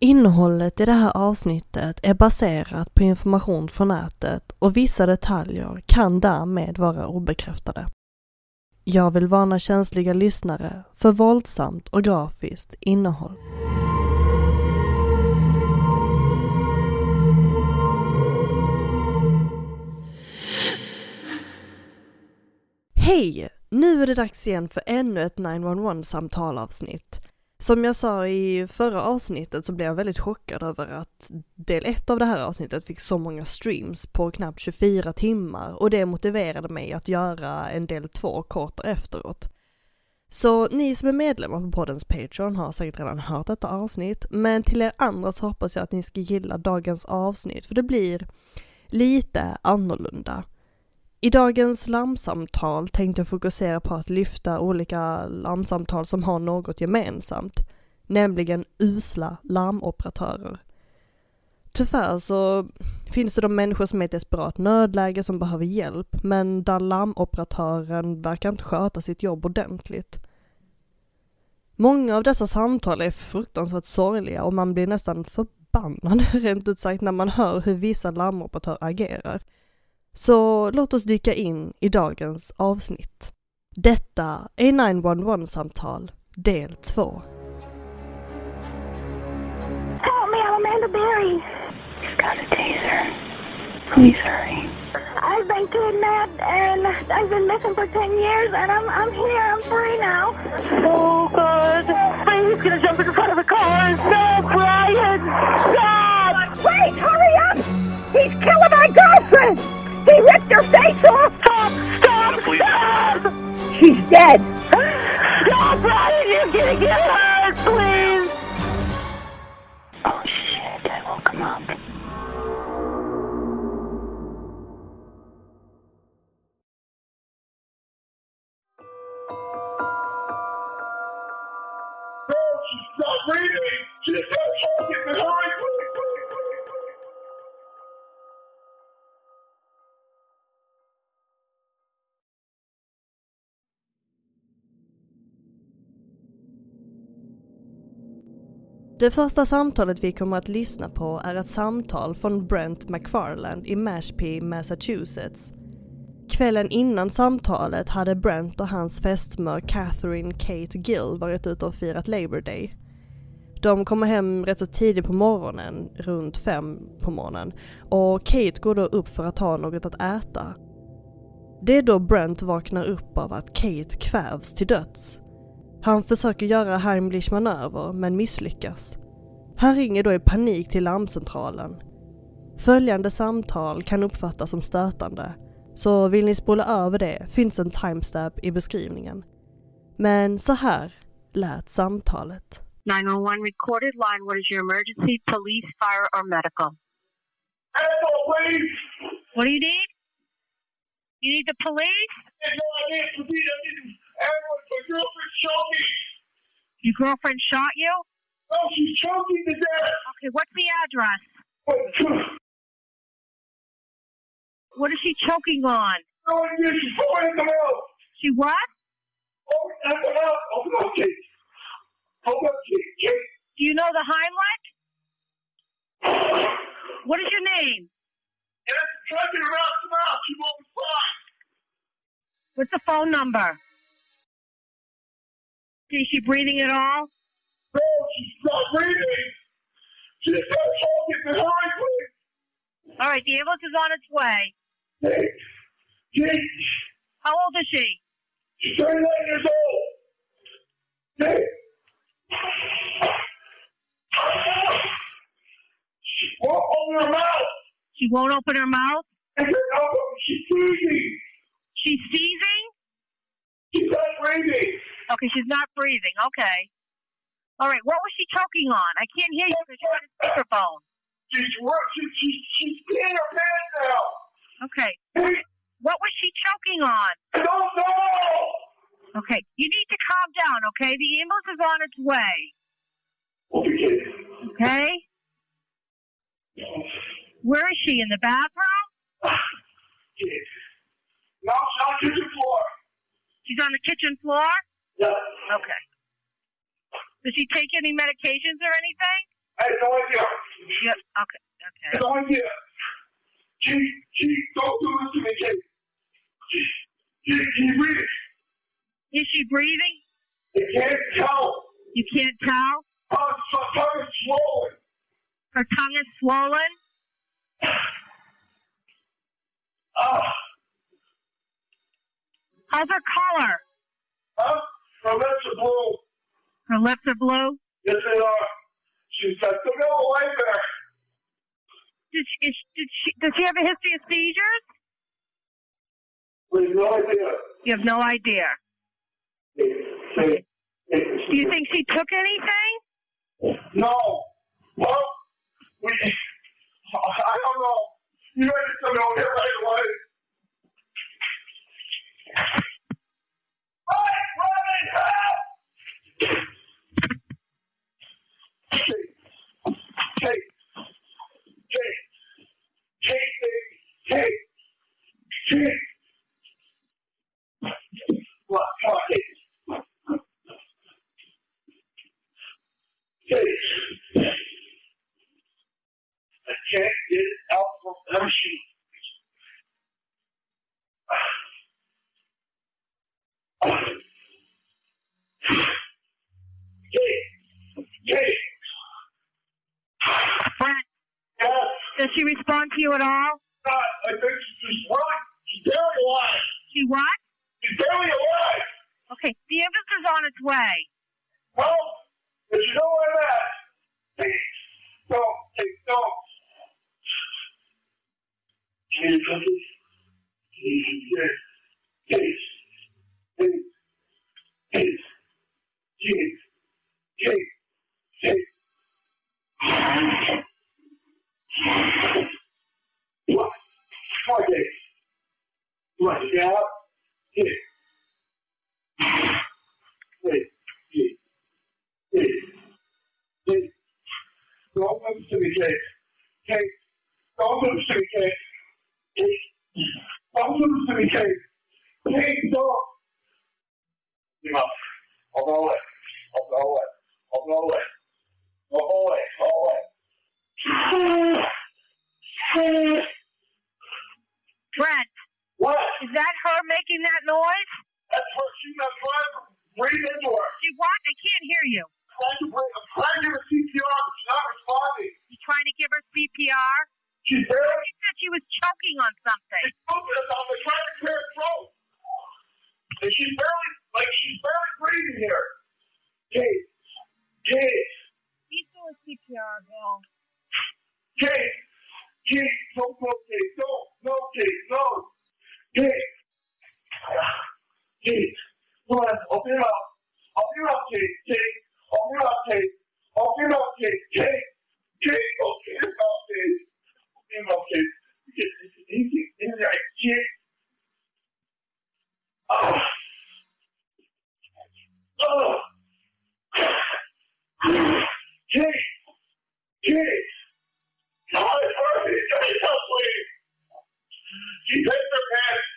Innehållet i det här avsnittet är baserat på information från nätet och vissa detaljer kan därmed vara obekräftade. Jag vill varna känsliga lyssnare för våldsamt och grafiskt innehåll. Hej! Nu är det dags igen för ännu ett 911 samtalavsnitt. Som jag sa i förra avsnittet så blev jag väldigt chockad över att del ett av det här avsnittet fick så många streams på knappt 24 timmar och det motiverade mig att göra en del två kort efteråt. Så ni som är medlemmar på poddens Patreon har säkert redan hört detta avsnitt, men till er andra så hoppas jag att ni ska gilla dagens avsnitt för det blir lite annorlunda. I dagens larmsamtal tänkte jag fokusera på att lyfta olika larmsamtal som har något gemensamt, nämligen usla larmoperatörer. Tyvärr så finns det de människor som är i ett desperat nödläge som behöver hjälp, men där larmoperatören verkar inte sköta sitt jobb ordentligt. Många av dessa samtal är fruktansvärt sorgliga och man blir nästan förbannad rent ut sagt när man hör hur vissa larmoperatörer agerar. Så låt oss dyka in i dagens avsnitt. Detta är 911-samtal del 2. Help me, I'm Amanda Berry. You've got a taser. Please hurry. I've been kidnapped and I've been missing for 10 years and I'm, I'm here, I'm free now. Oh, God. He's gonna jump in front of the car. No, Brian! Stop! Wait, hurry up! He's killing my girlfriend! He ripped her face off! Stop! Stop! Stop! She's dead! Stop, Brian! You're gonna get hurt, please! Oh, shit. I woke him up. Stop breathing! She's not choking! Hurry, quick, Det första samtalet vi kommer att lyssna på är ett samtal från Brent McFarland i Mashpee, Massachusetts. Kvällen innan samtalet hade Brent och hans fästmö Catherine Kate Gill varit ute och firat Labour Day. De kommer hem rätt så tidigt på morgonen, runt fem på morgonen, och Kate går då upp för att ha något att äta. Det är då Brent vaknar upp av att Kate kvävs till döds. Han försöker göra Heimlich manöver men misslyckas. Han ringer då i panik till larmcentralen. Följande samtal kan uppfattas som stötande, så vill ni spola över det finns en timestamp i beskrivningen. Men så här lät samtalet. 911 recorded line. What is your emergency? Police, fire, or medical? Help, please! What do you need? You need the police? Hey, no, I need to be, I need ambulance. My girlfriend's choking! Your girlfriend shot you? No, she's choking to death! Okay, what's the address? What is she choking on? No idea, she's in the mouth! She what? Oh, I'm out! Open up, Kate! Open up, Kate! Do you know the Heimlich? What is your name? And I'm dragging her out the mouth! She won't respond! What's the phone number? Is she breathing at all? No, she's not breathing. She's not talking to. All right, the ambulance is on its way. Jake, Jake. How old is she? She's 39 years old. Jake. She won't open her mouth. She won't open her mouth? Open. She's seizing. She's seizing? She's not breathing. Okay, she's not breathing. Okay. All right. What was she choking on? I can't hear you because you're on a speakerphone. She's, wor- she, she's, she's peeing her pants now. Okay. What was she choking on? I don't know. Okay. You need to calm down. Okay. The ambulance is on its way. Okay. Okay. Where is she? In the bathroom? Now she's on the kitchen floor. She's on the kitchen floor. Yeah. Okay. Does she take any medications or anything? I have no idea. Yeah. Okay. Okay. I have no idea. She, she, don't do this to me, Kate. She, she, she's breathing. Is she breathing? I can't tell. You can't tell. Her, her tongue is swollen. Her tongue is swollen. Ah, How's her color? huh? Her lips are blue. Her lips are blue. Yes, they are. She's got the middle right there. Did she, is, did she, does she have a history of seizures? We have no idea. You have no idea. Hey, hey, Do you think she took anything? No. Well, we. I don't know. You guys just know here right away. Hey, Robin, help! Kate, Kate, Kate, Kate, baby, Kate, Kate. What? Come on, Kate. Kate. I can't get it out from the machine. Kate, Kate, Brent, yes, does she respond to you at all? I think she's really, she's barely alive. She what? She's barely alive. Okay, the ambulance is on its way. Well, if you know where I'm at, please don't, please don't. Can you please? Please, yes. Please, please, please, please, please, please. What? Come on, Dave. Come on, get out. Here. Wait, please. Please. Please. Don't listen to me, Kate. Kate. Don't listen to me, Kate. Kate. Don't listen to me, Kate. Kate, don't. Give up. I'll go away. I'll go away. I'll go away. I'll go away. Go away. Brent, What? is that her making that noise? That's her. she not trying to breathe into her. She what? I can't hear you. Trying to breathe. I'm trying to give her CPR, but she's not responding. You trying to give her CPR? She's barely She said she was choking on something. It's open. I'm trying to clear her throat. And she's barely, like, she's barely breathing here. Kate, Kate, He's doing CPR, Bill. Kate, Kate, don't go, Kate, don't, no, Kate, no. Kate, Kate, come on, open it up. Open it up, Kate, Kate, open it up, Kate, open it up, Kate, Kate, Kate, it up, Kate, open it up, me. She takes her pants.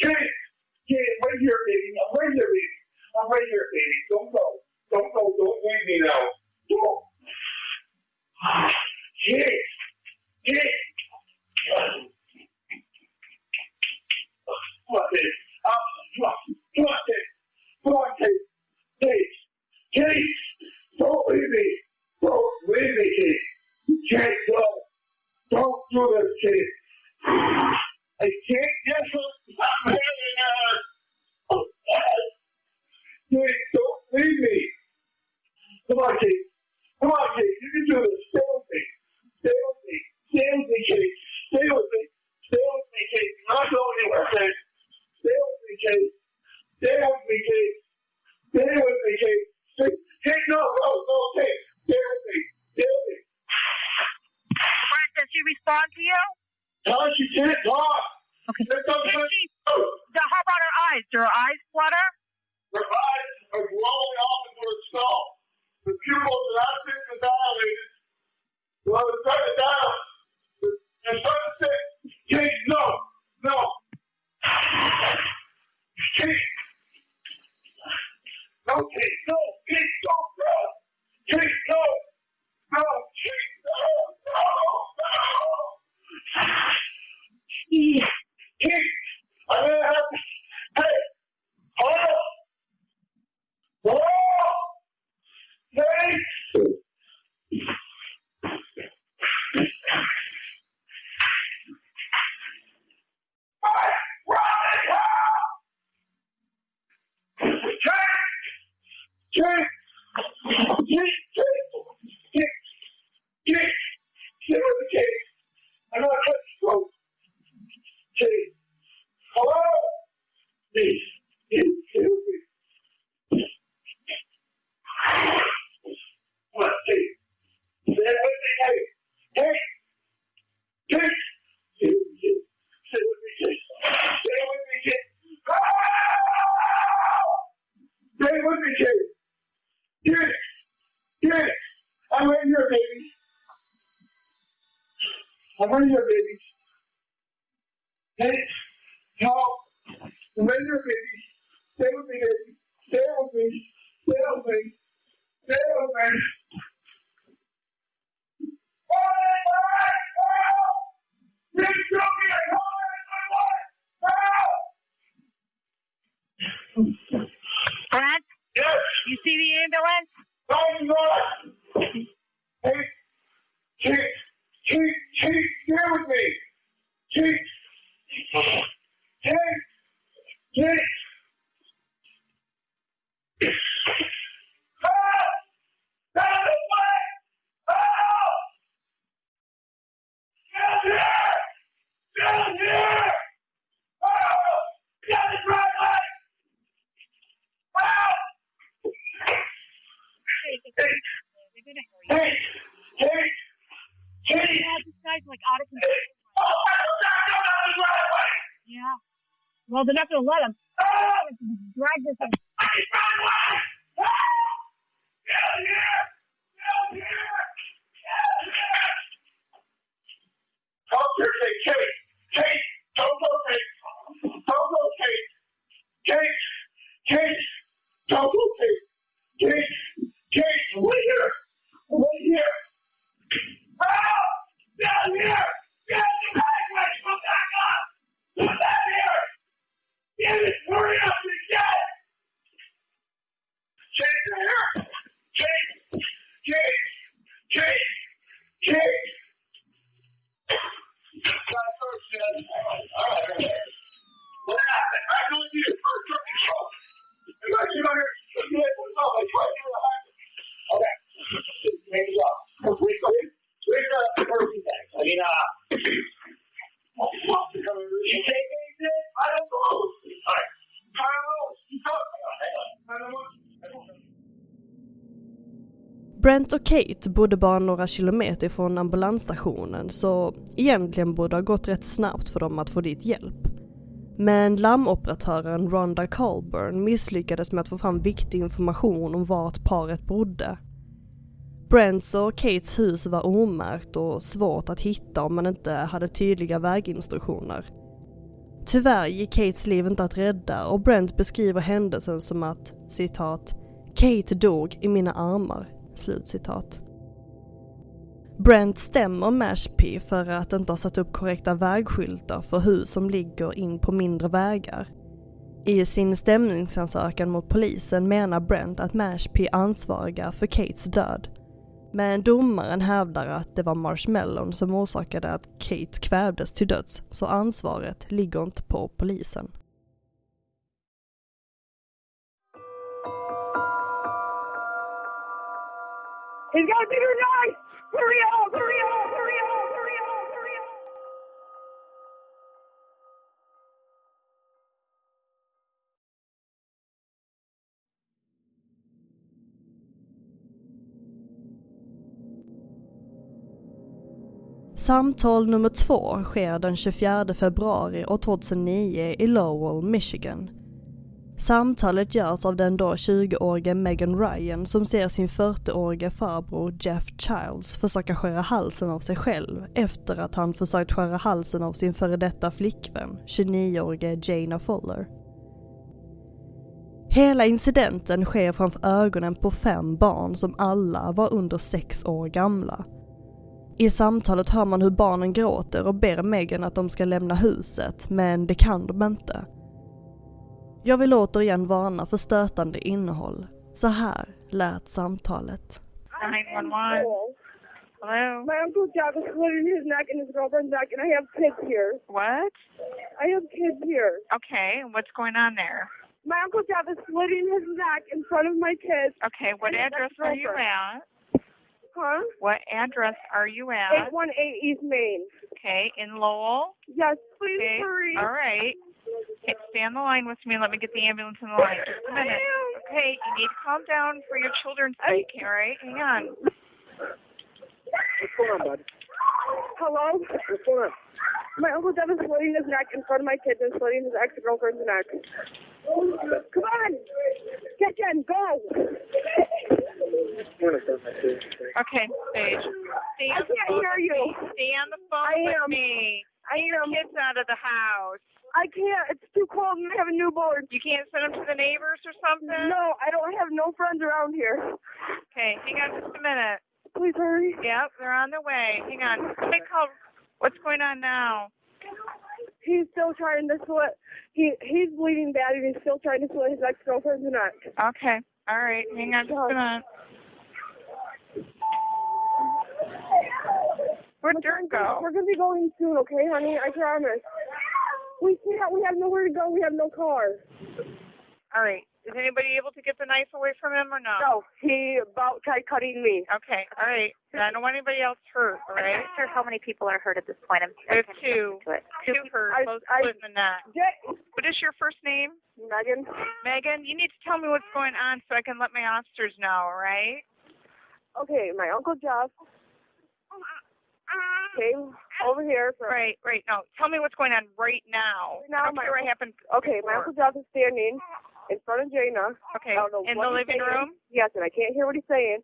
Kate, I'm right here, baby. I'm right here, baby. I'm right here, baby. Don't go. Don't go. Don't leave me now. Don't. Kate. Uh, come on, come on, Kate. Come on, Kate. Kate, Kate. Don't leave me. Don't leave me, Kate. You can't go. Don't do this, Kate. I can't get. I'm don't leave me. Come on, Kate. how are you, baby? Come here! Matt och Kate bodde bara några kilometer från ambulansstationen så egentligen borde det ha gått rätt snabbt för dem att få dit hjälp. Men larmoperatören Ronda Colburn misslyckades med att få fram viktig information om vart paret bodde. Brents och Kates hus var omärkt och svårt att hitta om man inte hade tydliga väginstruktioner. Tyvärr gick Kates liv inte att rädda och Brent beskriver händelsen som att citat, Kate dog i mina armar, Slutcitat. Brent stämmer Mashpee för att inte ha satt upp korrekta vägskyltar för hus som ligger in på mindre vägar. I sin stämningsansökan mot polisen menar Brent att Mashpee ansvarar för Kates död. Men domaren hävdar att det var Marshmallon som orsakade att Kate kvävdes till döds, så ansvaret ligger inte på polisen. He's gonna be here nice. Hurry up! Hurry up! Hurry up! Samtal nummer två sker den 24 februari år 2009 i Lowell, Michigan Samtalet görs av den då 20-årige Megan Ryan som ser sin 40-årige farbror Jeff Childs försöka skära halsen av sig själv efter att han försökt skära halsen av sin före detta flickvän, 29-årige Jana Fuller. Hela incidenten sker framför ögonen på fem barn som alla var under sex år gamla. I samtalet hör man hur barnen gråter och ber Megan att de ska lämna huset, men det kan de inte. Jag vill återigen varna för stötande innehåll. Så här lät samtalet. 911. Hello? My uncle Jack is slitting his neck and his girlfriend's neck, and I have kids here. What? I have kids here. Okay, what's going on there? My uncle Jeff is slitting his neck in front of my kids. Okay, what address are you at? Huh? What address are you at? 818 East Main. Okay, in Lowell? Yes, please Okay, hurry. all right. Okay, stay on the line with me and let me get the ambulance in the line. Just a minute. Okay, you need to calm down for your children's sake, all right? Hang on. What's going on, bud? Hello? What's going on? My uncle Jeff is slitting his neck in front of my kids and slitting his ex-girlfriend's neck. Come on! get Kitchen, go! Okay, Sage. Stay I can't hear you. me. Stay on the phone I with am. me. I am. Kids out of the house. I can't. It's too cold and I have a newborn. You can't send them to the neighbors or something? No, I don't have no friends around here. Okay, hang on just a minute. Please hurry. Yep, they're on their way. Hang on. Me call. What's going on now? He's still trying to slit. He he's bleeding bad and he's still trying to slit his ex girlfriend's neck. Okay. All right. Hang on just a minute. Where'd Dirk go? We're gonna be going soon, okay, honey? I promise. We can't. We have nowhere to go. We have no car. All right. Is anybody able to get the knife away from him or no? No, he about tried cutting me. Okay. All right. I don't want anybody else hurt. all right? I'm not sure how many people are hurt at this point. I'm There's I'm two. to. Two hurt. I- Both I- split in the neck. Jay, What is your first name? Megan. Megan, you need to tell me what's going on so I can let my officers know, all right? Okay, my uncle Jeff came over here for. Right, right. No, tell me what's going on right now. Right now, I don't my care what happened. Okay, my uncle Jeff is standing in front of Jana. Okay, I don't know in the living room? Yes, and I can't hear what he's saying.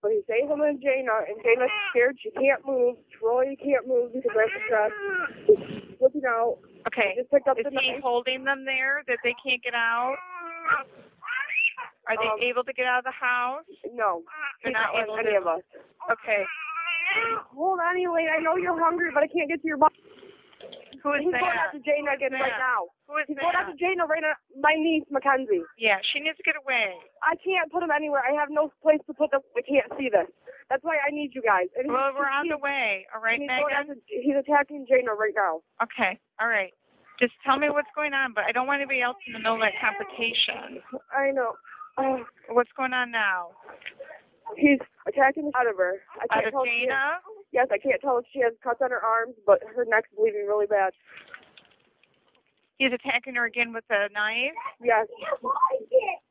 But he's saying something to Jana, and Jana's scared. She can't move. Troy can't move because of the stress. He's flipping out. Okay. Just picked up Is the he knife. holding them there that they can't get out? Are they Um, able to get out of the house? No, They're not not able letting to- any of us. Okay. Hold on, Elaine. I know you're hungry, but I can't get to your body. Who is He's going that? after Jana again right now. Who is He's going that? after Jana right now. My niece, Mackenzie. Yeah, she needs to get away. I can't put him anywhere. I have no place to put them. I can't see this. That's why I need you guys. And Well, we're on the way. All right, he's, Megan? after, he's attacking Jana right now. Okay. All right. Just tell me what's going on, but I don't want anybody else to know that complication. I know. Uh, What's going on now? He's attacking out of her. I can't Out tell she has- Yes, I can't tell if she has cuts on her arms, but her neck's bleeding really bad. He's attacking her again with a knife? Yes.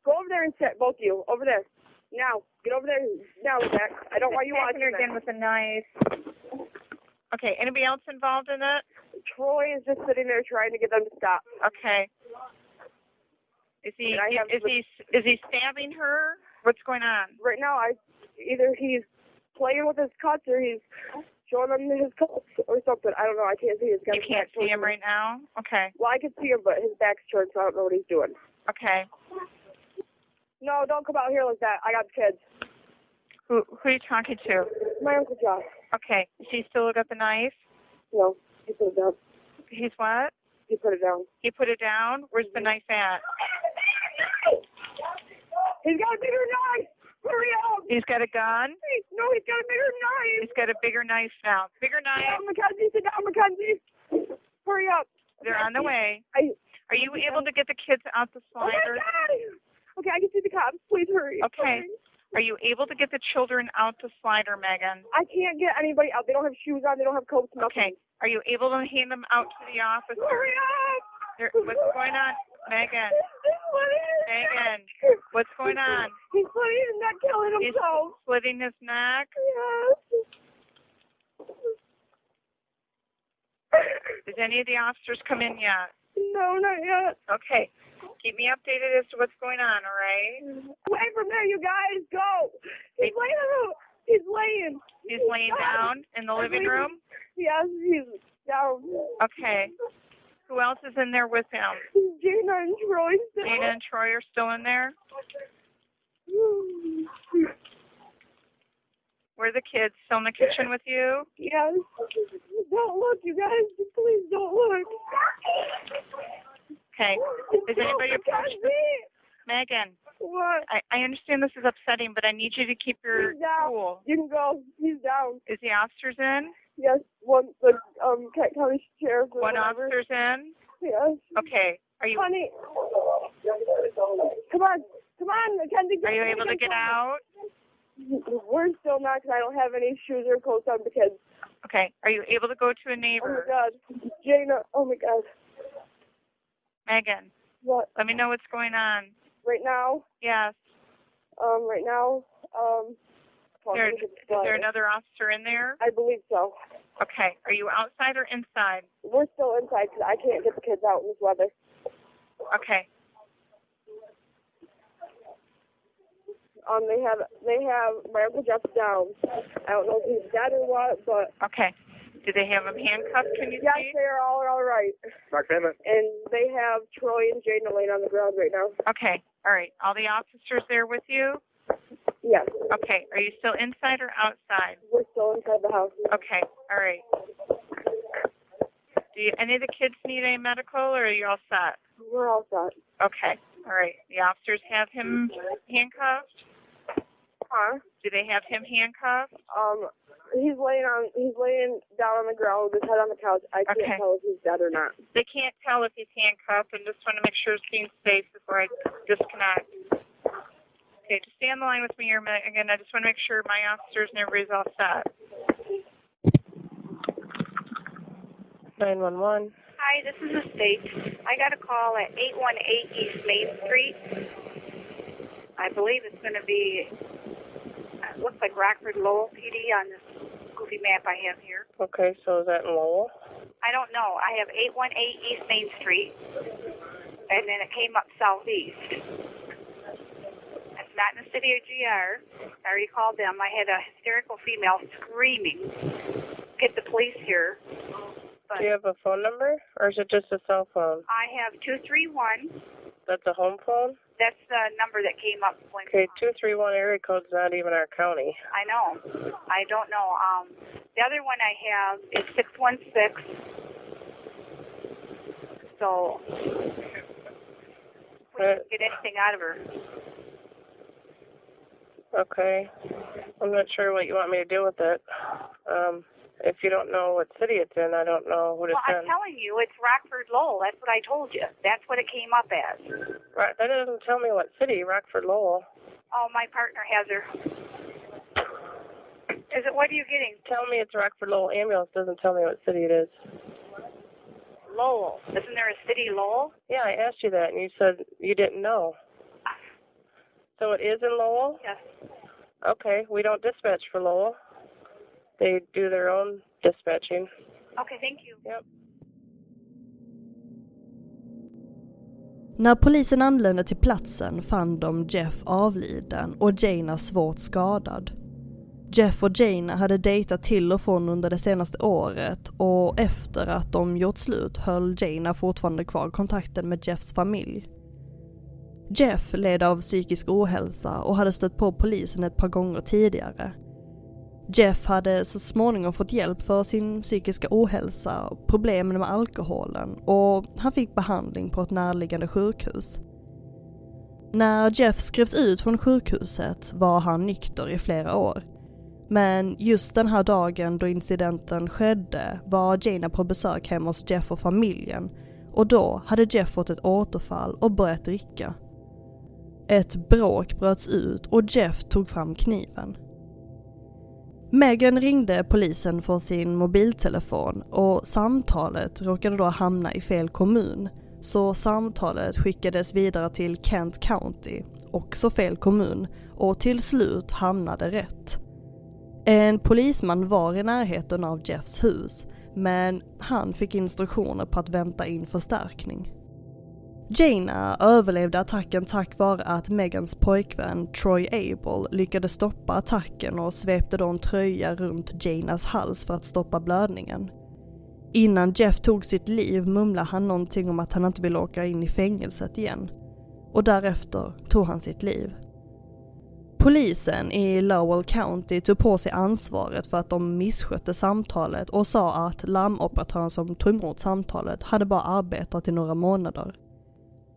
Go over there and sit, both of you. Over there. Now. Get over there now, Zach. I don't want you attacking watching her again this. with a knife. Okay. Anybody else involved in it? Troy is just sitting there trying to get them to stop. Okay. Is he And I have is he is he stabbing her? What's going on? Right now, I either he's playing with his cuts or he's showing them his cuts or something. I don't know. I can't see his gun. You can't see him right now? Okay. Well, I can see him, but his back's turned, so I don't know what he's doing. Okay. No, don't come out here like that. I got kids. Who who are you talking to? My uncle Josh. Okay. Is he still got the knife? No, he put it down. He's what? He put it down. He put it down? Where's the mm-hmm. knife at? He's got a bigger knife. Hurry up! He's got a gun? No, he's got a bigger knife. He's got a bigger knife now. Bigger knife. Sit down, Mackenzie. Sit down, Mackenzie. Hurry up. They're on the way. I, Are you able to get the kids out the oh my? God. Okay, I can see the cops. Please hurry. Okay. Are you able to get the children out the slider, Megan? I can't get anybody out. They don't have shoes on. They don't have coats. Okay. Are you able to hand them out to the officer? Hurry up. There, what's going on? Megan. Megan. What's going on? He's slitting his neck, killing He's himself. slitting his neck. Yes. Did any of the officers come in yet? No, not yet. Okay. Keep me updated as to what's going on, all right? Away from there, you guys. Go. He's laying. on He's laying. He's laying down in the living room? Yes, he's down. Okay. Who else is in there with him? Gina and Troy. still. Dana and Troy are still in there? Where are the kids? Still in the kitchen with you? Yes. Don't look, you guys. Please don't look. Okay. Is anybody approaching? me. Megan, What? I, I understand this is upsetting, but I need you to keep your He's down. cool. You can go. He's down. Is the officers in? Yes, one the um Kent County Sheriff. or One whatever. officer's in? Yes. Okay. Are you Honey. Come on. Come on, Mackenzie. are you able to get out? We're still not because I don't have any shoes or coats on because, Okay. Are you able to go to a neighbor? oh my? God. Jana, oh my God. Megan, What? let me know what's going on. Right now? Yes. Um, right now? Um, hold on, There, is me there another officer in there? I believe so. Okay. Are you outside or inside? We're still inside because I can't get the kids out in this weather. Okay. Um, they have they have my uncle Jeff's down. I don't know if he's dead or what, but Okay. Do they have him handcuffed? Can you yes, see? they are all all right. Mark Finley. And they have Troy and Jana laying on the ground right now. Okay. All right. All the officers there with you? Yes, Okay. Are you still inside or outside? we're still inside the house. Okay. All right. Do you, any of the kids need any medical, or are you all set? We're all set. Okay. All right. The officers have him handcuffed. Huh? Do they have him handcuffed? Um, he's laying on he's laying down on the ground with his head on the couch. I can't Okay. tell if he's dead or not. They can't tell if he's handcuffed, and just want to make sure he's being safe before I disconnect. Okay, just stay on the line with me here a minute. Again, I just want to make sure my officers and everybody's all set. 911. Hi, this is the state. I got a call at 818 East Main Street. I believe it's going to be, it looks like Rockford Lowell PD on this goofy map I have here. Okay, so is that in Lowell? I don't know. I have 818 East Main Street, and then it came up southeast. Not in the city of GR. I already called them. I had a hysterical female screaming, get the police here. But Do you have a phone number, or is it just a cell phone? I have 231. That's a home phone? That's the number that came up when. Okay, 231 area code's not even our county. I know. I don't know. Um, the other one I have is 616. So, we Uh, didn't get anything out of her. Okay. I'm not sure what you want me to do with it. Um, if you don't know what city it's in, I don't know who to Well, I'm send. telling you, it's Rockford Lowell. That's what I told you. That's what it came up as. Right, that doesn't tell me what city, Rockford Lowell. Oh, my partner has her. Is it? What are you getting? Tell me it's Rockford Lowell ambulance doesn't tell me what city it is. Lowell. Isn't there a city Lowell? Yeah, I asked you that and you said you didn't know. So it is in Lowell? Yes. Okay, we don't dispatch for Lowell. They do their own dispatching. Okay, thank you. Yep. När polisen anlände till platsen fann de Jeff avliden och Jana svårt skadad. Jeff och Jana hade dejtat till och från under det senaste året och efter att de gjort slut höll Jana fortfarande kvar kontakten med Jeffs familj. Jeff led av psykisk ohälsa och hade stött på polisen ett par gånger tidigare. Jeff hade så småningom fått hjälp för sin psykiska ohälsa och problemen med alkoholen och han fick behandling på ett närliggande sjukhus. När Jeff skrevs ut från sjukhuset var han nykter i flera år. Men just den här dagen då incidenten skedde var Jana på besök hemma hos Jeff och familjen och då hade Jeff fått ett återfall och börjat dricka. Ett bråk bröts ut och Jeff tog fram kniven. Megan ringde polisen från sin mobiltelefon och samtalet råkade då hamna i fel kommun. Så samtalet skickades vidare till Kent County, också fel kommun, och till slut hamnade rätt. En polisman var i närheten av Jeffs hus, men han fick instruktioner på att vänta in förstärkning. Jaina överlevde attacken tack vare att Megans pojkvän Troy Abel lyckades stoppa attacken och svepte då en tröja runt Jainas hals för att stoppa blödningen. Innan Jeff tog sitt liv mumlade han någonting om att han inte ville åka in i fängelset igen. Och därefter tog han sitt liv. Polisen i Lowell County tog på sig ansvaret för att de misskötte samtalet och sa att larmoperatören som tog emot samtalet hade bara arbetat i några månader.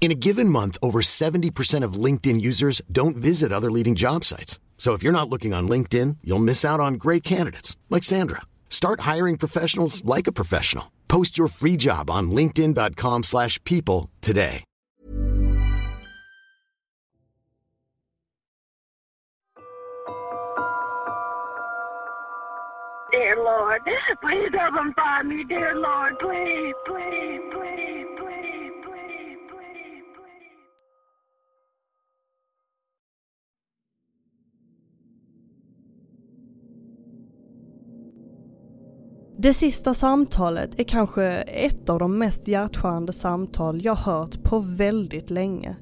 In a given month, over 70% of LinkedIn users don't visit other leading job sites. So if you're not looking on LinkedIn, you'll miss out on great candidates like Sandra. Start hiring professionals like a professional. Post your free job on linkedin.com/people today. Dear Lord, please help him find me, dear Lord, please, please, please, Det sista samtalet är kanske ett av de mest hjärtskärande samtal jag hört på väldigt länge.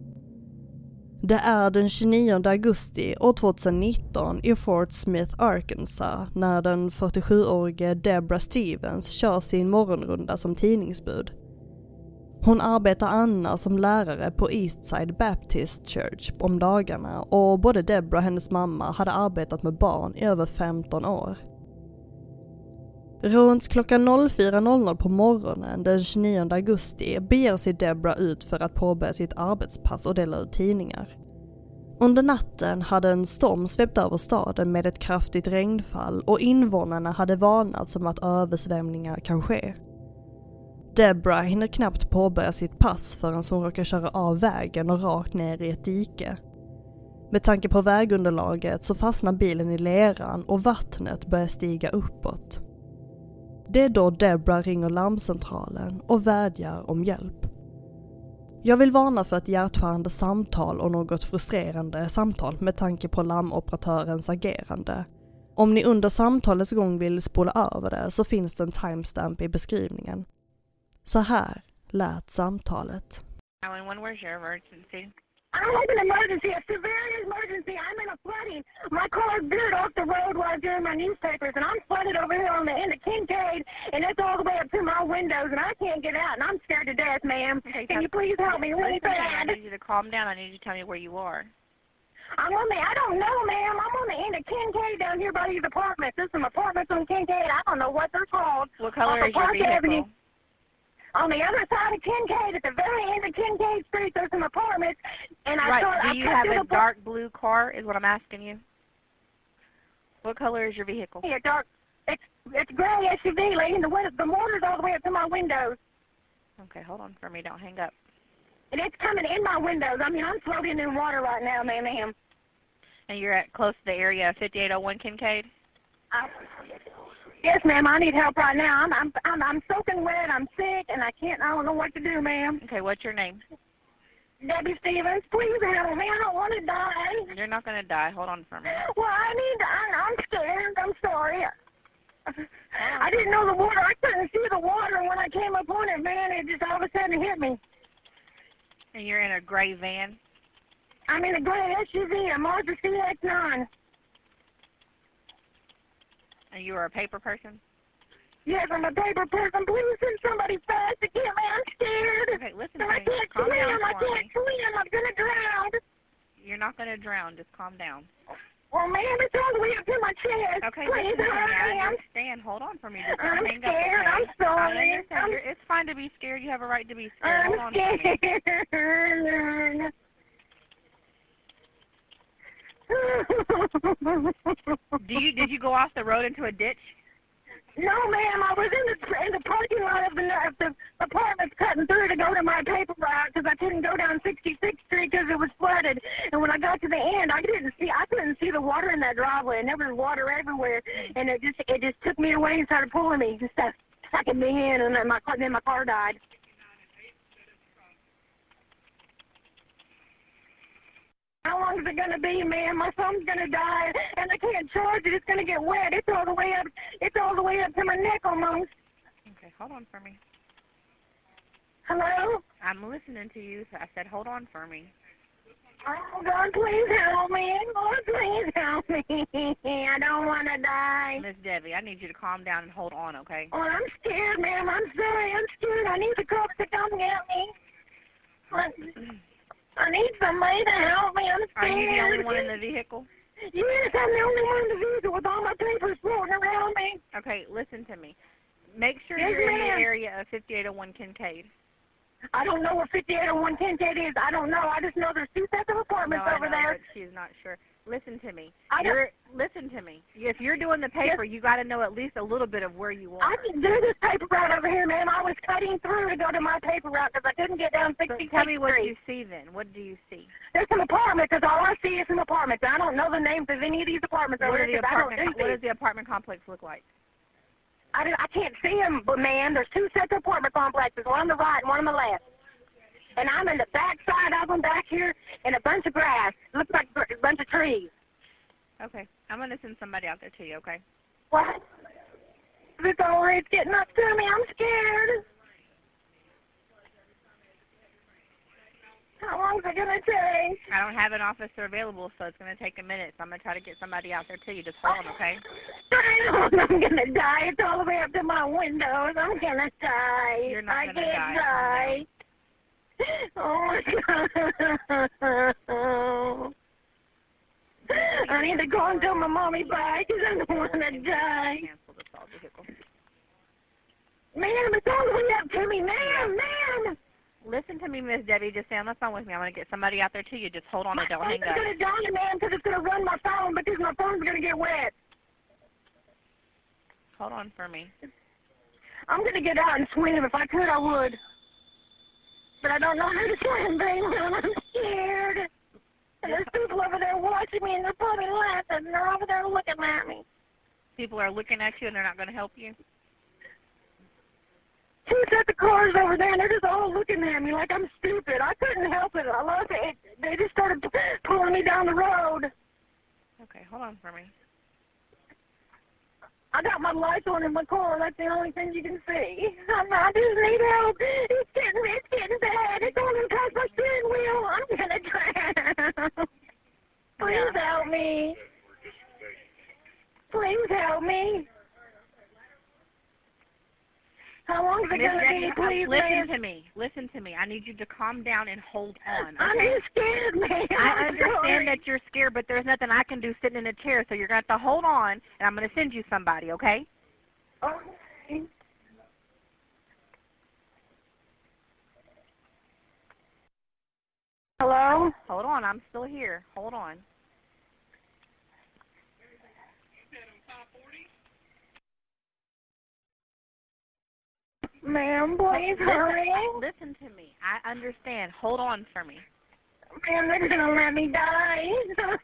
Det är den 29 augusti år 2019 i Fort Smith, Arkansas när den 47-årige Deborah Stevens kör sin morgonrunda som tidningsbud. Hon arbetar annars som lärare på Eastside Baptist Church om dagarna och både Deborah och hennes mamma hade arbetat med barn i över 15 år. Runt klockan 04.00 på morgonen den 29 augusti beger sig Debra ut för att påbörja sitt arbetspass och dela ut tidningar. Under natten hade en storm svept över staden med ett kraftigt regnfall och invånarna hade varnats om att översvämningar kan ske. Debra hinner knappt påbörja sitt pass förrän hon råkar köra av vägen och rakt ner i ett dike. Med tanke på vägunderlaget så fastnar bilen i leran och vattnet börjar stiga uppåt. Det är då Debra ringer larmcentralen och vädjar om hjälp. Jag vill varna för ett hjärtskärande samtal och något frustrerande samtal med tanke på larmoperatörens agerande. Om ni under samtalets gång vill spola över det så finns det en timestamp i beskrivningen. Så här lät samtalet. Alan, when was your emergency? I have an emergency, a severe emergency. I'm in a flooding. My car veered off the road while I was doing my newspapers, and I'm flooded over here on the end of Kincaid, and it's all the way up to my windows, and I can't get out, and I'm scared to death, ma'am. Can you please help me really Listen, I bad? need you to calm down. I need you to tell me where you are. I'm on the, I don't know, ma'am. I'm on the end of Kincaid down here by these apartments. There's some apartments on Kincaid. I don't know what they're called. What color Off is your vehicle? Avenue. On the other side of Kincaid, at the very end of Kincaid Street, there's some apartments, and I right. thought I Do you have a dark blue car? Is what I'm asking you. What color is your vehicle? Yeah, dark. It's it's gray SUV, lady. And the window, the motor's all the way up to my windows, Okay, hold on for me. Don't hang up. and it's coming in my windows. I mean, I'm floating in water right now, ma'am. ma'am. And you're at close to the area of 5801 Kincaid. I, yes, ma'am. I need help right now. I'm I'm I'm I'm soaking wet. I'm sick, and I can't. I don't know what to do, ma'am. Okay, what's your name? Debbie Stevens, please help me. I don't want to die. You're not gonna die. Hold on for me. Well, I need. To, I, I'm scared. I'm sorry. Oh. I didn't know the water. I couldn't see the water, and when I came up on it, man, it just all of a sudden hit me. And you're in a gray van. I'm in a gray SUV, a Mazda CX-9. You are a paper person. Yes, I'm a paper person. Please send somebody fast to get me. I'm scared. Okay, listen to I me. can't Calm swim. down I for can't me. swim. I'm gonna drown. You're not going to drown. Just calm down. Well, ma'am, it's all the way up to my chest. Okay, Please listen to me. I understand. Hold on for me. Just I'm hang up, scared. okay? I'm sorry. I understand. I'm- it's fine to be scared. You have a right to be scared. I'm Hold on for me. scared. Do you did you go off the road into a ditch? No, ma'am. I was in the in the parking lot of the of the apartments cutting through to go to my paper route because I couldn't go down 66th Street because it was flooded. And when I got to the end, I didn't see I couldn't see the water in that driveway, and there was water everywhere. And it just it just took me away and started pulling me, just uh, sucking me in, and then my car then my car died. How long is it gonna be, ma'am? My phone's gonna die, and I can't charge it. It's gonna get wet. It's all the way up. It's all the way up to my neck almost. Okay, hold on for me. Hello? I'm listening to you. So I said, hold on for me. Oh God, please help me. Lord, please help me. I don't want to die. Miss Debbie, I need you to calm down and hold on, okay? Oh, I'm scared, ma'am. I'm sorry. I'm scared. I need the cops to come get me. I, I need somebody to help me. I'm Are you the only one in the vehicle? Yes, I'm the only one in the vehicle with all my papers floating around me. Okay, listen to me. Make sure Yes, you're in the area of 5801 Kinkead. I don't know what 5801 Kinkead is. I don't know. I just know there's two sets of apartments no, over know, there. She's not sure. Listen to me. I don't- You're listen to me. If you're doing the paper, you got to know at least a little bit of where you are. I can do this paper route over here, ma'am. I was cutting through to go to my paper route because I couldn't get down So 66th tell me what you see then. What do you see? There's some apartments. Cause all I see is some apartments. I don't know the names of any of these apartments What, over are here the 'cause I don't apartment, do what does the apartment complex look like? I, don't- I can't see them, but man, there's two sets of apartment complexes, one on the right and one on the left. And I'm in the back side of them back here in a bunch of grass. Looks like a bunch of trees. Okay. I'm going to send somebody out there to you, okay? What? It's all right. It's getting up to me. I'm scared. How long is it gonna take? I don't have an officer available, so it's going to take a minute. So I'm going to try to get somebody out there to you. Just hold on, okay? I'm gonna die. It's all the way up to my windows. I'm gonna die. You're not I gonna can't die. die. Oh my god. I need to go and tell my mommy bye because I don't want to die. Cancel this all vehicle. Ma'am, it's all the way up to me. Ma'am, ma'am. Listen to me, Miss Debbie. Just stay on the phone with me. I'm going to get somebody out there to you. Just hold on My and don't hang up. gonna die, ma'am, because it's gonna run my phone because my phone's gonna get wet. Hold on for me. I'm gonna get out and swim. If I could, I would. But I don't know how to swim very well. I'm scared. And there's people over there watching me, and they're probably laughing. And they're over there looking at me. People are looking at you and they're not going to help you. Two sets of cars over there, and they're just all looking at me like I'm stupid. I couldn't help it. I love it. They just started p- pulling me down the road. Okay, hold on for me. I got my lights on in my car. That's the only thing you can see. I'm, I just need help. It's getting, it's getting bad. It's going past my steering wheel. I'm gonna drown. Please help me. Please help me. How long is it gonna Debbie, be? Please, listen ma'am. to me. Listen to me. I need you to calm down and hold on. I'm scared, man. I understand that you're scared, but there's nothing I can do sitting in a chair, so you're going to have to hold on, and I'm going to send you somebody, okay? Okay. Hello? Hold on. I'm still here. Hold on. Ma'am, please listen, hurry. Listen to me. I understand. Hold on for me. Ma'am, they're gonna let me die.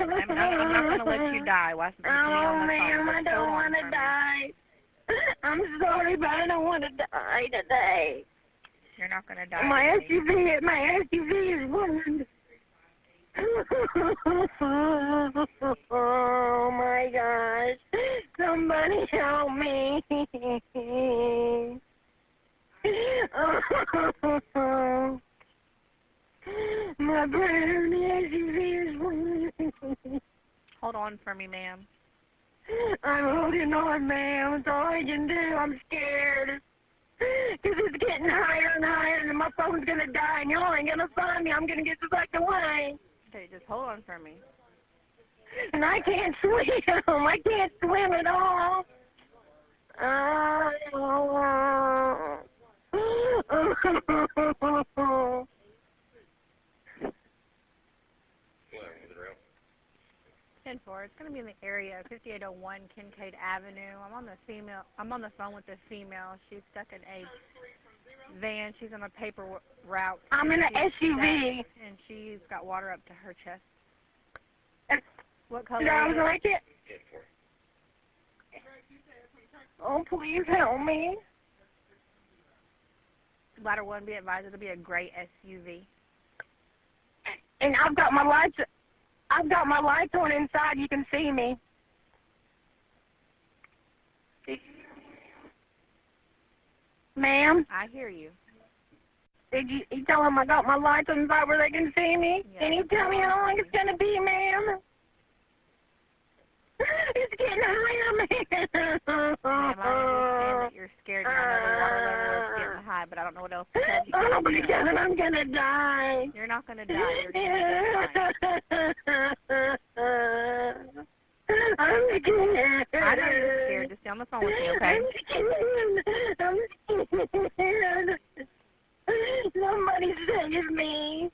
I'm not, I'm not going to let you die. Why Oh, ma'am. I don't want to me. die. I'm sorry, but I don't want to die today. You're not going to die. My today. SUV, my SUV is ruined. oh my gosh! Somebody help me! my SUV is. Hold on for me, ma'am. I'm holding on, ma'am. It's all I can do. I'm scared. Because it's getting higher and higher, and my phone's going to die, and y'all ain't going to find me. I'm going to get sucked away. Okay, just hold on for me. And I can't swim. I can't swim at all. Uh, Oh. Ten four. It's gonna be in the area, fifty eight oh one Kinkead Avenue. I'm on the female. I'm on the phone with the female. She's stuck in a van. She's on a paper w- route. I'm in a She's SUV. stuck, and she's got water up to her chest. What color? Sounds is it? like it. Oh, please help me. Ladder one. Be advised, it'll be a gray SUV. And I've got my lights. I've got my lights on inside. You can see me. Ma'am, I hear you. did you, you tell them I got my lights on inside where they can see me? Yeah, Can you tell me how long it's gonna be, ma'am? It's getting higher, ma'am. Ma'am, I understand that you're scared and I know the water level is getting high, but I don't know what else to tell you. Oh my God, I'm gonna die. You're not gonna die. You're gonna be. I'm scared. I know you're scared. Just stay on the phone with me, okay? I'm scared. I'm scared. Somebody save me.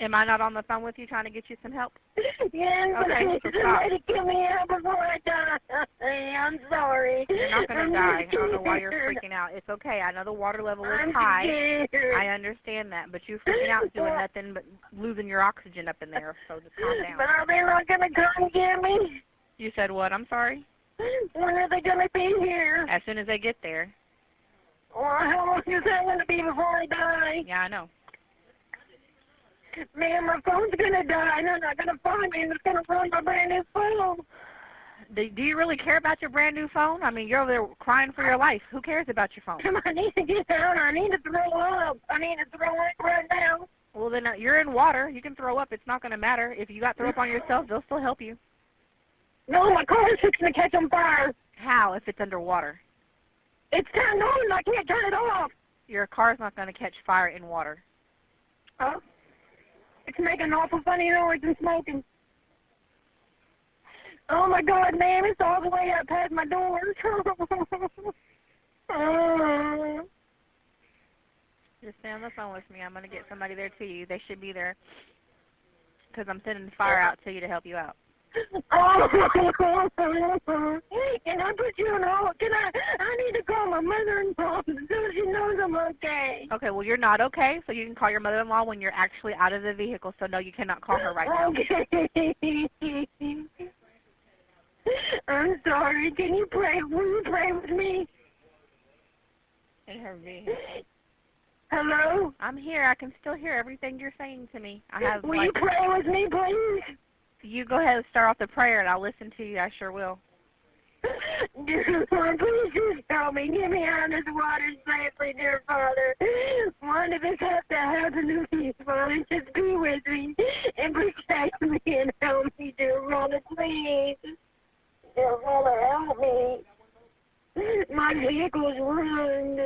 Am I not on the phone with you trying to get you some help? But I Okay, need so somebody to get me out before I die. I'm sorry. You're not gonna I'm die. I don't know why you're freaking out. It's okay. I know the water level is I'm high. scared. I understand that, but you're freaking out doing nothing but losing your oxygen up in there. So just calm down. But are they not gonna come get me? You said what? I'm sorry. When are they gonna be here? As soon as they get there. Or how long is that gonna be before I die? Yeah, I know. Man, my phone's gonna die, they're not gonna find me, and it's gonna ruin my brand new phone. Do, do you really care about your brand new phone? I mean, you're over there crying for your life. Who cares about your phone? I need to get out. I need to throw up. I need to throw up right now. Well, then uh, you're in water. You can throw up. It's not going to matter. If you got throw up on yourself, they'll still help you. No, my car car's fixing to catch on fire. How if it's underwater? It's turned on, and I can't turn it off. Your car's not going to catch fire in water. Oh. It's making awful funny noise and smoking. Oh my god, ma'am, it's all the way up past my door. oh. Just stay on the phone with me. I'm going to get somebody there to you. They should be there because I'm sending the fire out to you to help you out. Oh, can I put you on hold? Can I? I need to call my mother-in-law so she knows I'm okay. Okay, well, you're not okay, so you can call your mother-in-law when you're actually out of the vehicle. So, no, you cannot call her right now. Okay. I'm sorry. Can you pray? Will you pray with me? In her vehicle. Hello? I'm here. I can still hear everything you're saying to me. I have. Will like, you pray with me, please? You go ahead and start off the prayer, and I'll listen to you. I sure will. Lord, please just help me. Get me out of this water safely, dear Father. One of us has to happen to me, Father. Just be with me and protect me and help me, dear Father, please. Dear Father, help me. My vehicle's ruined.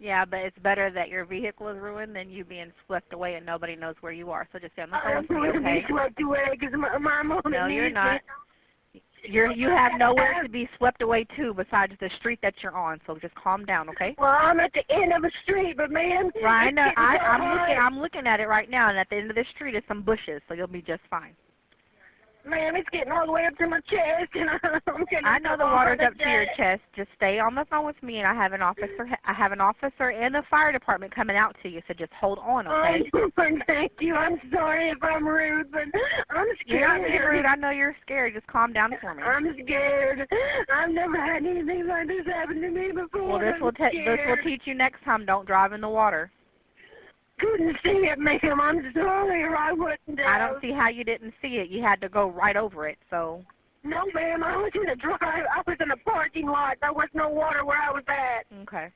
Yeah, but it's better that your vehicle is ruined than you being swept away and nobody knows where you are. So just stay on the phone I'm with me, going to okay? be swept away because my, my mom No, you're not. You're you have nowhere to be swept away to besides the street that you're on. So just calm down, okay? Well, I'm at the end of a street, but man, Right, I know. I, I'm looking. I'm looking at it right now, and at the end of the street is some bushes, so you'll be just fine. Man, it's getting all the way up to my chest, and I'm getting I know the water's up to your chest. Just stay on the phone with me, and I have an officer. I have an officer and the fire department coming out to you. So just hold on, oh, okay? Oh, thank you. I'm sorry if I'm rude, but I'm scared. You're not being rude. I know you're scared. Just calm down for me. I'm scared. I've never had anything like this happen to me before. Well, this I'm will te- this will teach you next time. Don't drive in the water. Couldn't see it, ma'am. I'm sorry, or I wouldn't have. I don't see how you didn't see it. You had to go right over it. So No, ma'am. I was in the drive. I was in the parking lot. There was no water where I was at. okay.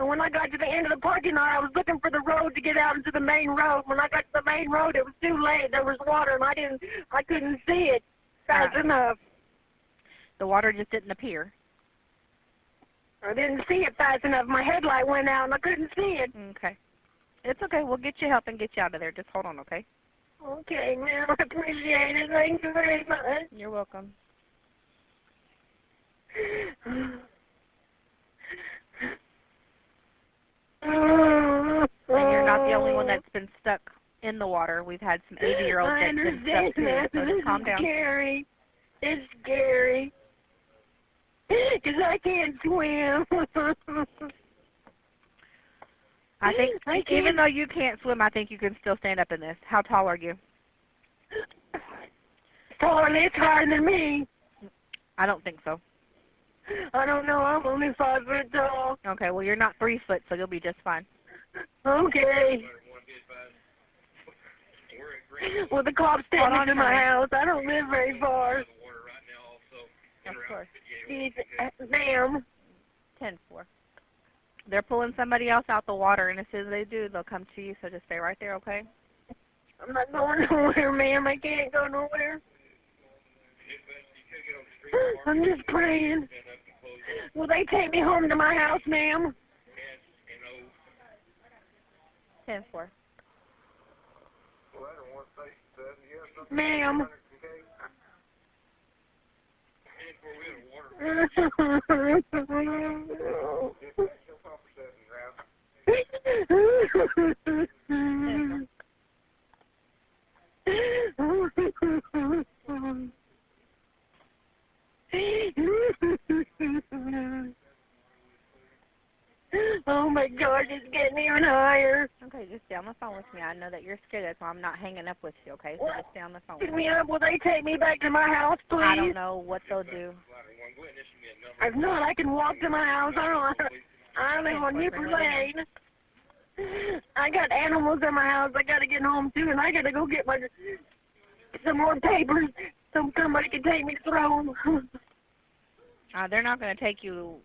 And when I got to the end of the parking lot, I was looking for the road to get out into the main road. When I got to the main road, it was too late. There was water, and I didn't, I couldn't see it fast Right. enough. The water just didn't appear. I didn't see it fast enough. My headlight went out and I couldn't see it. Okay. It's okay. We'll get you help and get you out of there. Just hold on, okay? Okay, ma'am. I appreciate it. Thank you very much. You're welcome. And you're not the only one that's been stuck in the water. We've had some 80 year olds that's been stuck too. that. So just calm down. scary. It's scary. Because I can't swim. I think I even though you can't swim, I think you can still stand up in this. How tall are you? Taller, it's higher than me. I don't think so. I don't know. I'm only five foot tall. Okay, well you're not three foot, so you'll be just fine. Okay. Well, the cops take me on, to my house. I don't live very far. Of course. Uh, Ma'am. Ten four. They're pulling somebody else out the water, and as soon as they do, they'll come to you. So just stay right there, okay? I'm not going nowhere, ma'am. I can't go nowhere. I'm just praying. Will they take me home to my house, ma'am? Ten four. Ma'am. Oh my God, it's getting even higher. Okay, just stay on the phone with me. I know that you're scared. Why I'm not hanging up with you, okay? So just stay on the phone Pick me. up. Will they take me back to my house, please? I don't know what they'll do. If not, I can walk to my house. I don't. I live on Nipper Lane. I got animals at my house. I gotta get home too, and I gotta go get my some more papers so somebody can take me to Throne. Uh, they're not going to take you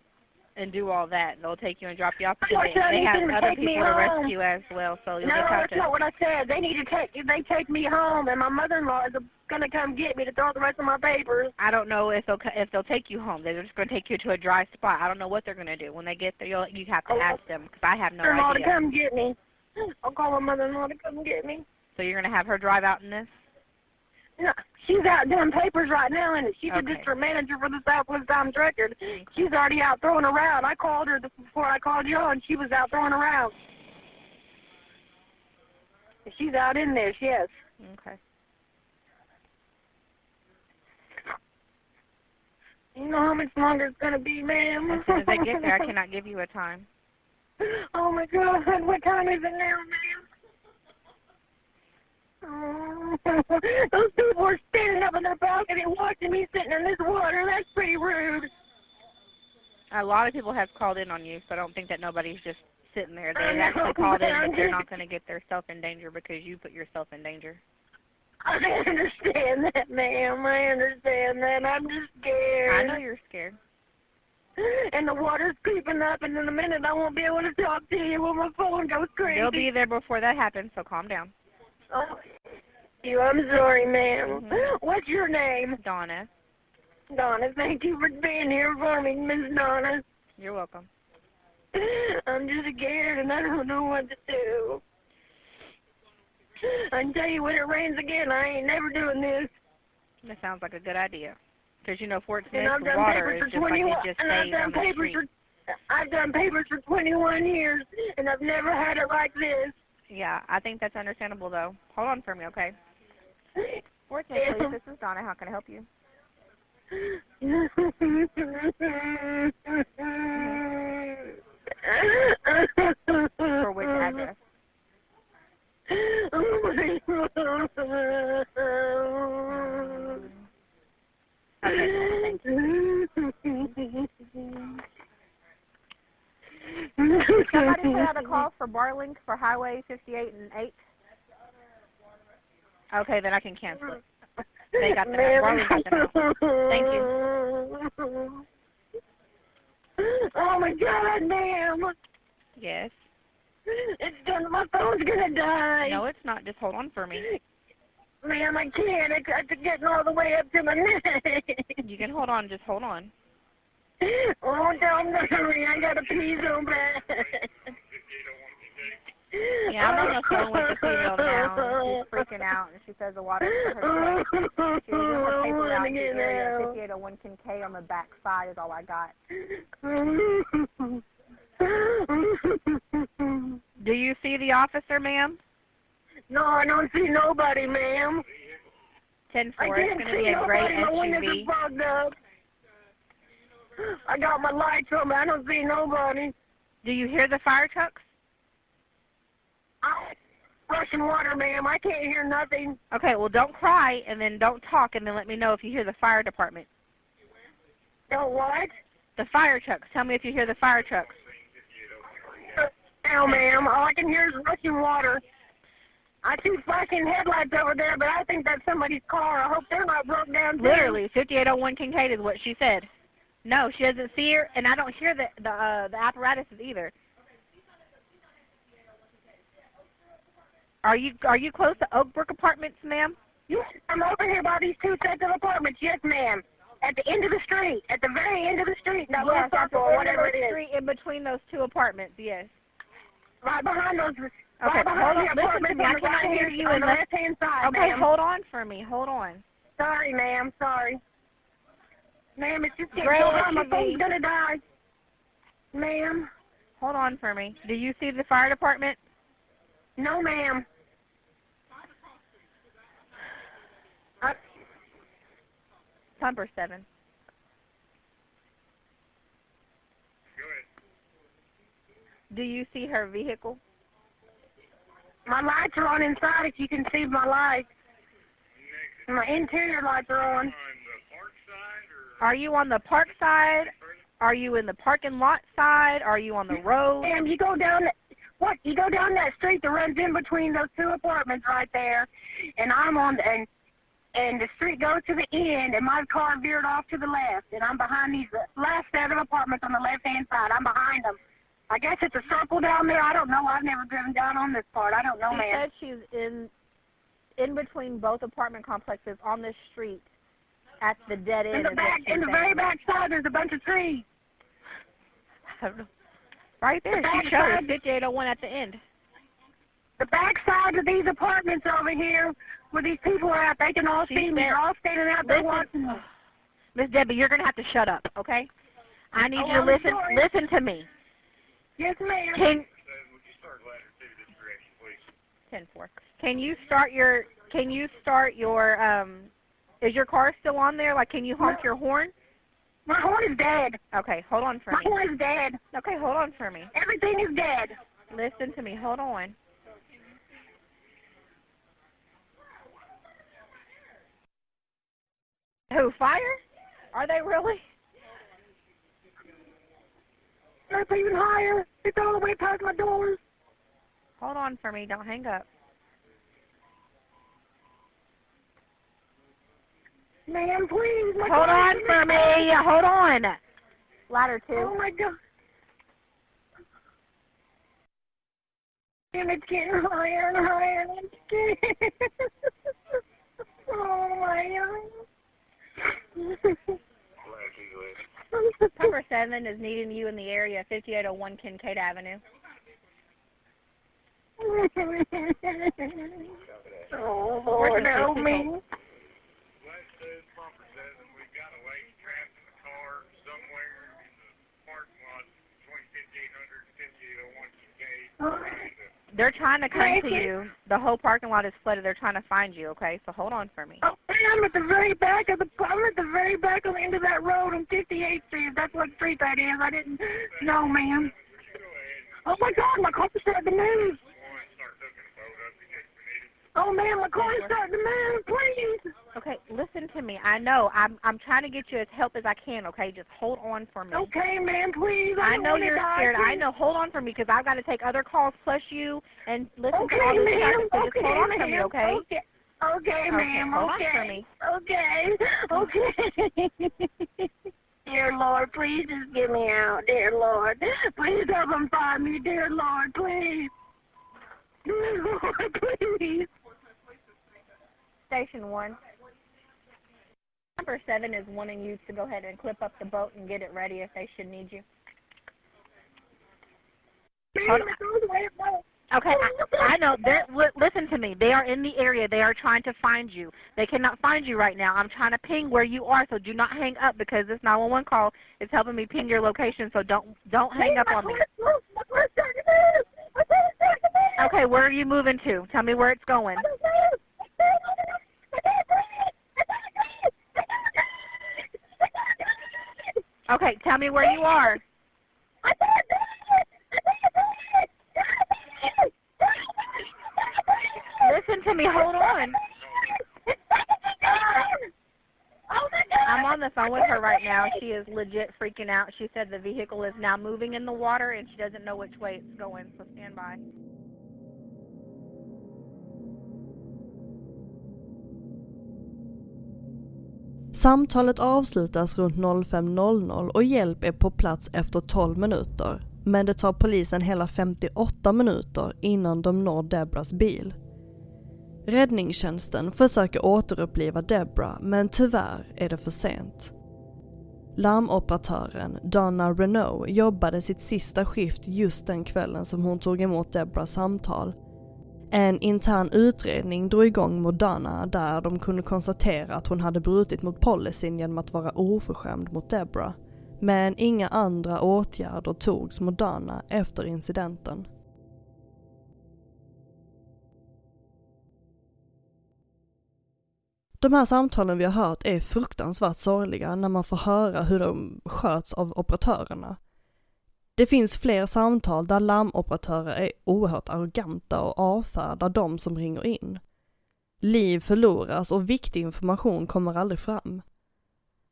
and do all that. They'll take you and drop you off What they, they have other people to rescue as well. So you'll no, just have that's not what I said. They need to take you. they take me home, and my mother-in-law is gonna come get me to throw the rest of my papers. I don't know if they'll if they'll take you home. They're just going to take you to a dry spot. I don't know what they're going to do when they get there. You'll you have to Oh, ask them because I have no mother-in-law to idea. come get me. I'll call my mother-in-law to come get me. So you're going to have her drive out in this. No, she's out doing papers right now, and she's the Okay. district manager for the Southwest Times Record. Mm-hmm. She's already out throwing around. I called her before I called you, and she was out throwing around. She's out in there, yes. Okay. You know how much longer it's gonna be, ma'am? As soon as they get there, I cannot give you a time. Oh my God! What time is it now, ma'am? Oh, those people are standing up in their balcony watching me sitting in this water. That's pretty rude. A lot of people have called in on you, so I don't think that nobody's just sitting there. They actually called in, but they're not going to get themselves in danger because you put yourself in danger. I understand that, ma'am. I understand that. I'm just scared. I know you're scared. And the water's creeping up, and in a minute I won't be able to talk to you when my phone goes crazy. They'll be there before that happens, so calm down. Oh, you. I'm sorry, madam Mhm. What's your name? Donna, Donna. Thank you for being here for me, Miss Donna. you're welcome. I'm just scared, and I don't know what to do. I can tell you when it rains again, I ain't never doing this. That sounds like a good idea. Because you know Fort Smith, And I've done water papers is for just like 21. it just and I've done on papers for. I've done papers for 21 years, and I've never had it like this. Yeah, I think that's understandable though. Hold on for me, okay? Fort Smith, please. This is Donna. How can I help you? For which address? Oh Okay, thank Somebody put out a call for Barlink for Highway 58 and 8. Okay, then I can cancel it. They got the. Barlink got the. Thank you. Oh my God, ma'am! Yes. It's done. My phone's gonna die. No, it's not. Just hold on for me. Ma'am, I can't. It's it's getting all the way up to my neck. You can hold on. Just hold on. Oh, don't hurry. I gotta pee so bad. Yeah, I'm on the phone with the female now. She's freaking out, and she says the water's for her today. She was in her paper out the area. 5801 Kinkead on the back side is all I got. Do you see the officer, ma'am? No, I don't see nobody, ma'am. Ten I four. It's can't going to see be a gray nobody. My windows SUV. Are fogged up. I got my lights on, but I don't see nobody. Do you hear the fire trucks? I, rushing water, ma'am. I can't hear nothing. Okay, well, don't cry, and then don't talk, and then let me know if you hear the fire department. Don't what? The fire trucks. Tell me if you hear the fire trucks. No, ma'am. All I can hear is rushing water. I see flashing headlights over there, but I think that's somebody's car. I hope they're not broke down. too. Literally, 5801 Kinkead is what she said. No, she doesn't see her, and I don't hear the the uh, the apparatuses either. Are you are you close to Oakbrook Apartments, ma'am? Yes, I'm over here by these two sets of apartments. Yes, ma'am. At the end of the street. At the very end of the street. Little Yes, at the end or whatever of the is. street in between those two apartments. Yes. Right behind those. Okay, right behind hold on. the Listen to apartments me. I cannot hear you on the left hand side, Okay, hold on for me. Hold on. Sorry, ma'am. Sorry. Ma'am, it's just getting Gray so hot. My SUV. phone's gonna die. Ma'am. Hold on for me. Do you see the fire department? No, ma'am. Uh, I, Pumper seven. Do you see her vehicle? my lights are on inside. If you can see my lights. My interior lights are on. Are you on the park side? Are you in the parking lot side? Are you on the road? And you go down. What? You go down that street that runs in between those two apartments right there, and I'm on the and and the street goes to the end, and my car veered off to the left, and I'm behind these last set of apartments on the left hand side. I'm behind them. I guess it's a circle down there. I don't know. I've never driven down on this part. I don't know, she ma'am. said she's in in between both apartment complexes on this street at the dead end. In the is back, in the very back side, there's a bunch of trees. I don't know. Right there, The back she showed us side- 5801 at the end. The back side of these apartments over here, where these people are at, they can all She see me. They're all standing out there Listen- watching me. Miss Debbie, you're gonna have to shut up, okay? I need Oh, you to I'm listen. sorry. Listen to me. Yes, ma'am. Can ten four? Can you start your? Can you start your? Um, is your car still on there? Like, can you honk No. your horn? My horn is dead. Okay, hold on for My me. My horn is dead. Okay, hold on for me. Everything is dead. Listen to me. Hold on. Who? Fire? Are they really? It's even higher. It's all the way past my doors. Hold on for me. Don't hang up. Ma'am, please. My Hold car on for me. Hold on. Ladder two. Oh my god. And it's getting higher and higher and it's getting... oh my god. Number seven is needing you in the area, 5801 Kinkead Avenue. oh Lord, help me. They're trying to come to you. The whole parking lot is flooded. They're trying to find you. Okay, so hold on for me. Oh, I'm at the very back of the. I'm at the very back of the end of that road on 58th Street. That's what street that is. I didn't know, ma'am. Oh my God, my car started to move. Oh man, is starting to move. Please. Okay, listen to me. I know. I'm I'm trying to get you as help as I can. Okay, just hold on for me. Okay, ma'am, please. I, I know you're die, scared. I know. Hold on for me because I've got to take other calls plus you and listen Okay, to all this ma'am. stuff. So okay, just hold on ma'am. for me, okay? Okay. Okay, ma'am. hold on okay. for me. Okay. Okay. Dear Lord, please just get me out. Dear Lord. Please help them find me. Dear Lord, please. Please. Station 1. Number 7 is wanting you to go ahead and clip up the boat and get it ready if they should need you. Hold on. Okay, I, I know. They're, li- listen to me. They are in the area. They are trying to find you. They cannot find you right now. I'm trying to ping where you are, so do not hang up because this 911 call is helping me ping your location. So don't don't hang up on me. Okay, where are you moving to? Tell me where it's going. Okay, tell me where you are. Listen to me. Hold on. I'm on the phone with her right now. She is legit freaking out. She said the vehicle is now moving in the water and she doesn't know which way it's going. So stand by. Samtalet avslutas runt 05.00 och hjälp är på plats efter 12 minuter. Men det tar polisen hela 58 minuter innan de når Debras bil. Räddningstjänsten försöker återuppliva Debra men tyvärr är det för sent. Larmoperatören Donna Renault jobbade sitt sista skift just den kvällen som hon tog emot Debras samtal. En intern utredning drog igång mot Donna där de kunde konstatera att hon hade brutit mot policyn genom att vara oförskämd mot Debra. Men inga andra åtgärder togs mot Donna efter incidenten. De här samtalen vi har hört är fruktansvärt sorgliga när man får höra hur de sköts av operatörerna. Det finns fler samtal där larmoperatörer är oerhört arroganta och avfärdar de som ringer in. Liv förloras och viktig information kommer aldrig fram.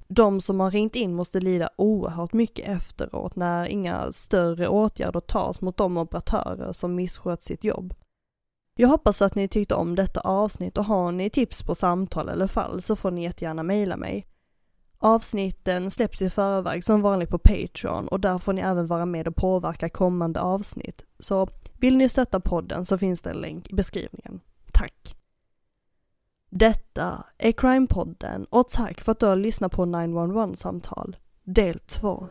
De som har ringt in måste lida oerhört mycket efteråt när inga större åtgärder tas mot de operatörer som misskött sitt jobb. Jag hoppas att ni tyckte om detta avsnitt och har ni tips på samtal eller fall så får ni jättegärna mejla mig. Avsnitten släpps i förväg som vanligt på Patreon och där får ni även vara med och påverka kommande avsnitt. Så vill ni stötta podden så finns det en länk i beskrivningen. Tack! Detta är Crime-podden och tack för att du har lyssnat på 911-samtal, del 2.